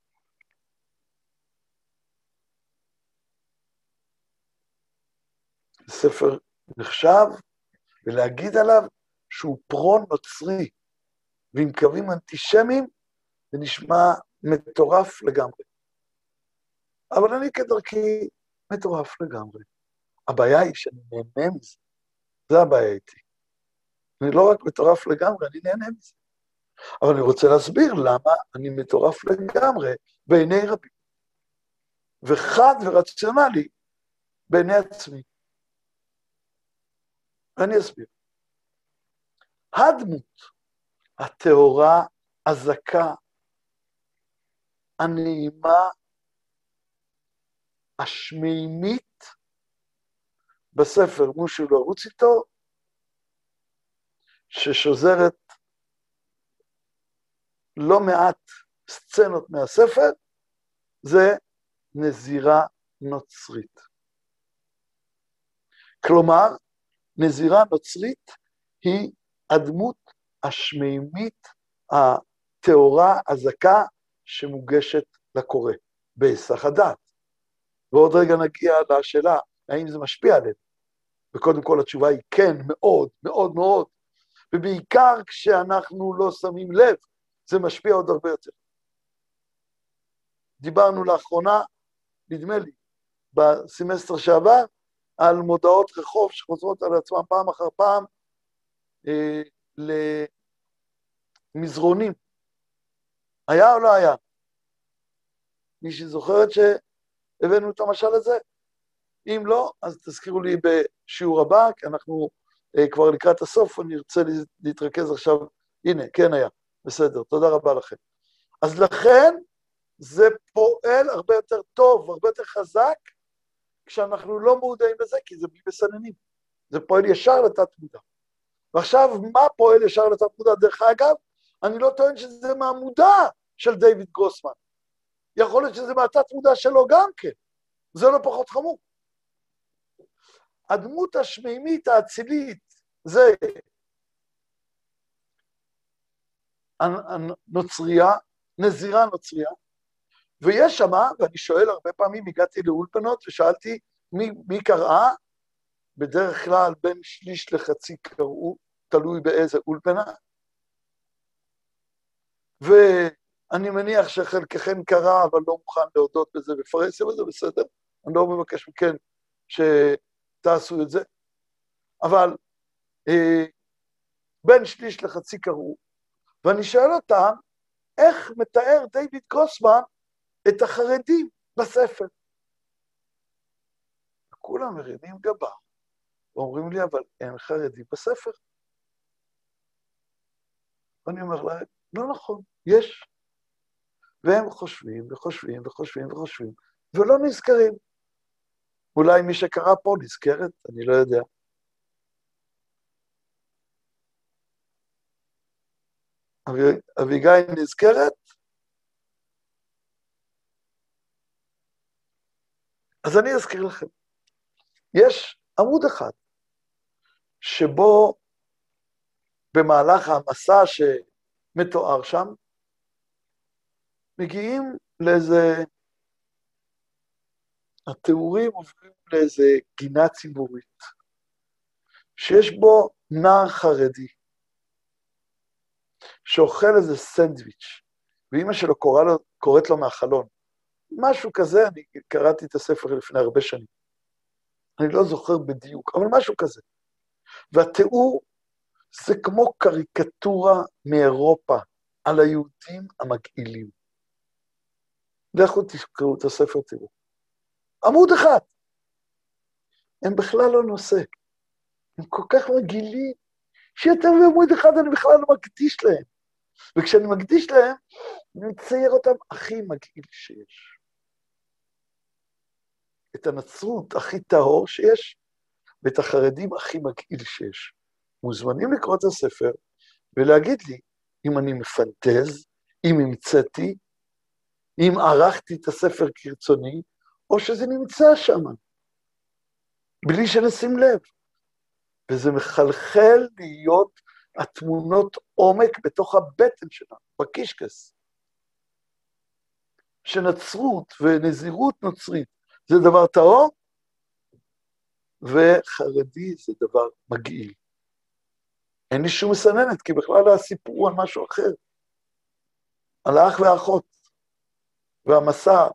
ספר נחשב, ולהגיד עליו שהוא פרו-נוצרי, ועם קווים אנטישמיים, זה נשמע מטורף לגמרי. אבל אני כדרכי מטורף לגמרי. הבעיה היא שאני נהנה מזה. זה הבעיה איתי. אני לא רק מטורף לגמרי, אני נהנה מזה. אבל אני רוצה להסביר למה אני מטורף לגמרי בעיני רבים, וחד ורציונלי בעיני עצמי. ואני אסביר. הדמות הטהורה, הזכה, הנעימה, השמימית בספר מושו לרוץ איתו, ששוזרת לא מעט סצנות מהספר, זה נזירה נוצרית. כלומר, נזירה נוצרית היא הדמות השמימית, הטהורה, הזכה, שמוגשת לקורא, בהיסח הדעת. ועוד רגע נגיע לשאלה, האם זה משפיע עלינו? וקודם כל התשובה היא כן, מאוד, מאוד מאוד, ובעיקר כשאנחנו לא שמים לב, זה משפיע עוד הרבה יותר. דיברנו לאחרונה, נדמה לי, בסמסטר שעבר, על מודעות רחוב שחוזרות על עצמן פעם אחר פעם אה, למזרונים. היה או לא היה? מישהי זוכרת שהבאנו את המשל הזה? אם לא, אז תזכירו לי בשיעור הבא, כי אנחנו אה, כבר לקראת הסוף, אני ארצה להתרכז עכשיו, הנה, כן היה, בסדר, תודה רבה לכם. אז לכן, זה פועל הרבה יותר טוב, הרבה יותר חזק, כשאנחנו לא מודעים לזה, כי זה בלי מסננים. זה פועל ישר לתת מודע. ועכשיו, מה פועל ישר לתת מודע? דרך אגב, אני לא טוען שזה מהמודע של דיוויד גרוסמן. יכול להיות שזה מהתת מודע שלו גם כן. זה לא פחות חמור. הדמות השמימית האצילית זה הנוצרייה, נזירה נוצרייה, ויש שמה, ואני שואל הרבה פעמים, הגעתי לאולפנות ושאלתי מי, מי קראה, בדרך כלל בין שליש לחצי קראו, תלוי באיזה אולפנה, ואני מניח שחלקכם קרא, אבל לא מוכן להודות בזה בפרהסיה, וזה בסדר, אני לא מבקש מכם שתעשו את זה, אבל אה, בין שליש לחצי קראו, ואני שואל אותם, איך מתאר דיוויד גרוסמן את החרדים בספר. כולם מרימים גבה, ואומרים לי, אבל אין חרדים בספר. ואני אומר להם, לא נכון, יש. והם חושבים וחושבים וחושבים וחושבים, ולא נזכרים. אולי מי שקרא פה נזכרת, אני לא יודע. אביגיל נזכרת? אז אני אזכיר לכם. יש עמוד אחד שבו במהלך המסע שמתואר שם, מגיעים לאיזה... התיאורים עוברים לאיזה גינה ציבורית, שיש בו נער חרדי, שאוכל איזה סנדוויץ', ואימא שלו קורא לו, קוראת לו מהחלון. משהו כזה, אני קראתי את הספר לפני הרבה שנים. אני לא זוכר בדיוק, אבל משהו כזה. והתיאור זה כמו קריקטורה מאירופה על היהודים המגעילים. לכו תקראו את הספר, תראו. עמוד אחד. הם בכלל לא נושא. הם כל כך מגעילים, שיותר מעמוד אחד אני בכלל לא מקדיש להם. וכשאני מקדיש להם, אני מצייר אותם הכי מגעיל שיש. את הנצרות הכי טהור שיש, ואת החרדים הכי מגעיל שיש. מוזמנים לקרוא את הספר ולהגיד לי אם אני מפנטז, אם המצאתי, אם ערכתי את הספר כרצוני, או שזה נמצא שם, בלי שנשים לב. וזה מחלחל להיות התמונות עומק בתוך הבטן שלנו, בקישקס. שנצרות ונזירות נוצרית זה דבר טהור, וחרדי זה דבר מגעיל. אין לי שום מסננת, כי בכלל הסיפור הוא על משהו אחר. על האח והאחות, והמסע.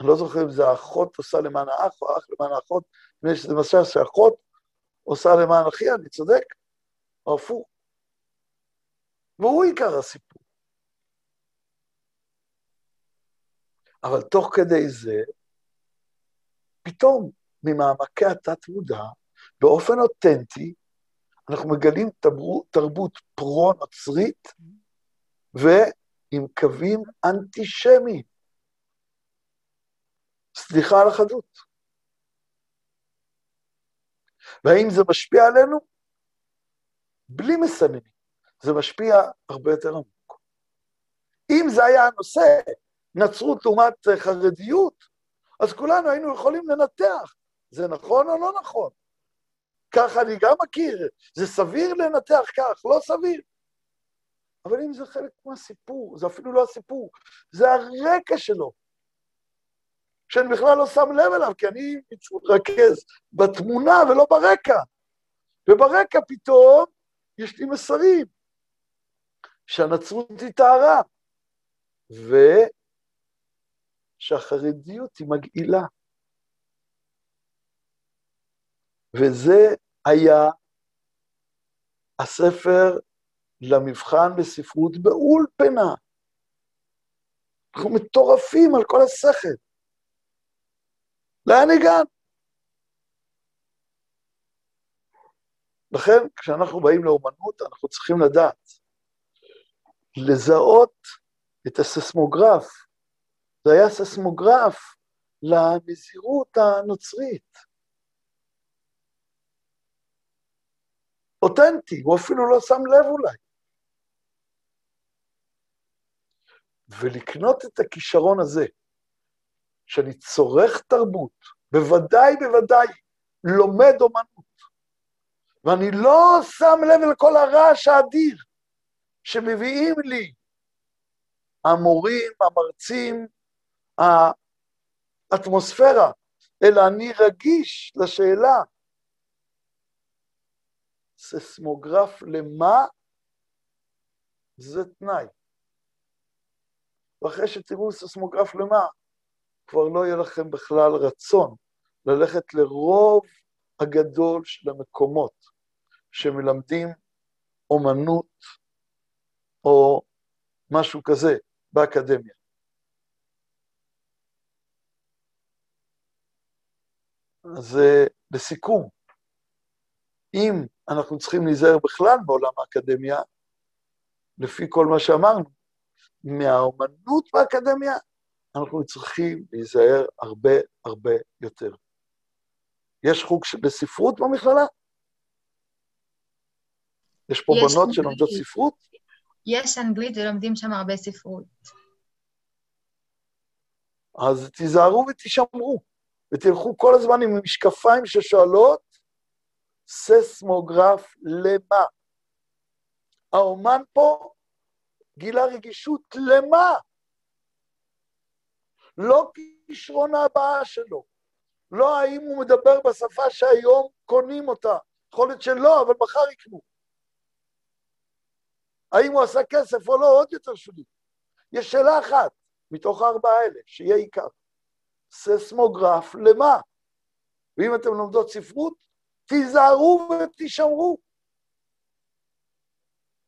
אני לא זוכר אם זה האחות עושה למען האח או האח למען האחות, נדמה לי שזה מסע שאחות עושה למען אחיה, אני צודק? או הפוך. והוא עיקר הסיפור. אבל תוך כדי זה, פתאום ממעמקי התת-מודע, באופן אותנטי, אנחנו מגלים תרבות פרו-נוצרית ועם קווים אנטישמיים. סליחה על החדות. והאם זה משפיע עלינו? בלי מסננים. זה משפיע הרבה יותר עמוק. אם זה היה הנושא, נצרות לעומת חרדיות, אז כולנו היינו יכולים לנתח, זה נכון או לא נכון. ככה אני גם מכיר, זה סביר לנתח כך, לא סביר. אבל אם זה חלק מהסיפור, זה אפילו לא הסיפור, זה הרקע שלו, שאני בכלל לא שם לב אליו, כי אני מתרכז בתמונה ולא ברקע. וברקע פתאום יש לי מסרים, שהנצרות היא טהרה, ושהחרדיות היא מגעילה. וזה היה הספר למבחן בספרות באולפנה. אנחנו מטורפים על כל השכל. לאן הגענו? לכן, כשאנחנו באים לאומנות, אנחנו צריכים לדעת, לזהות את הססמוגרף. זה היה ססמוגרף לנזירות הנוצרית. אותנטי, הוא אפילו לא שם לב אולי. ולקנות את הכישרון הזה, שאני צורך תרבות, בוודאי, בוודאי, לומד אומנות, ואני לא שם לב לכל הרעש האדיר שמביאים לי המורים, המרצים, האטמוספירה, אלא אני רגיש לשאלה, ססמוגרף למה? זה תנאי. ואחרי שתראו ססמוגרף למה, כבר לא יהיה לכם בכלל רצון ללכת לרוב הגדול של המקומות שמלמדים אומנות או משהו כזה באקדמיה. אז לסיכום, אם אנחנו צריכים להיזהר בכלל בעולם האקדמיה, לפי כל מה שאמרנו, מהאומנות באקדמיה, אנחנו צריכים להיזהר הרבה הרבה יותר. יש חוג בספרות במכללה? יש פה יש בנות שלומדות ספרות? יש אנגלית ולומדים שם הרבה ספרות. אז תיזהרו ותישמרו, ותלכו כל הזמן עם משקפיים ששואלות, ססמוגרף למה? האומן פה גילה רגישות למה? לא כישרון הבאה שלו, לא האם הוא מדבר בשפה שהיום קונים אותה, יכול להיות שלא, אבל מחר יקנו. האם הוא עשה כסף או לא, עוד יותר שולי. יש שאלה אחת מתוך הארבעה האלה, שיהיה עיקר. סייסמוגרף למה? ואם אתם לומדות ספרות, תיזהרו ותישמרו.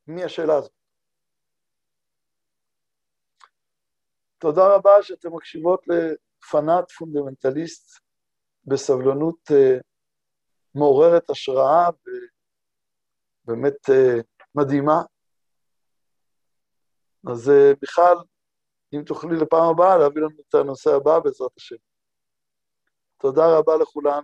מי השאלה הזאת? תודה רבה שאתם מקשיבות לפנאט פונדמנטליסט בסבלנות אה, מעוררת השראה ובאמת uh, מדהימה. אז uh, בכלל, אם תוכלי לפעם הבאה להביא לנו את הנושא הבא בעזרת השם. תודה רבה לכולם.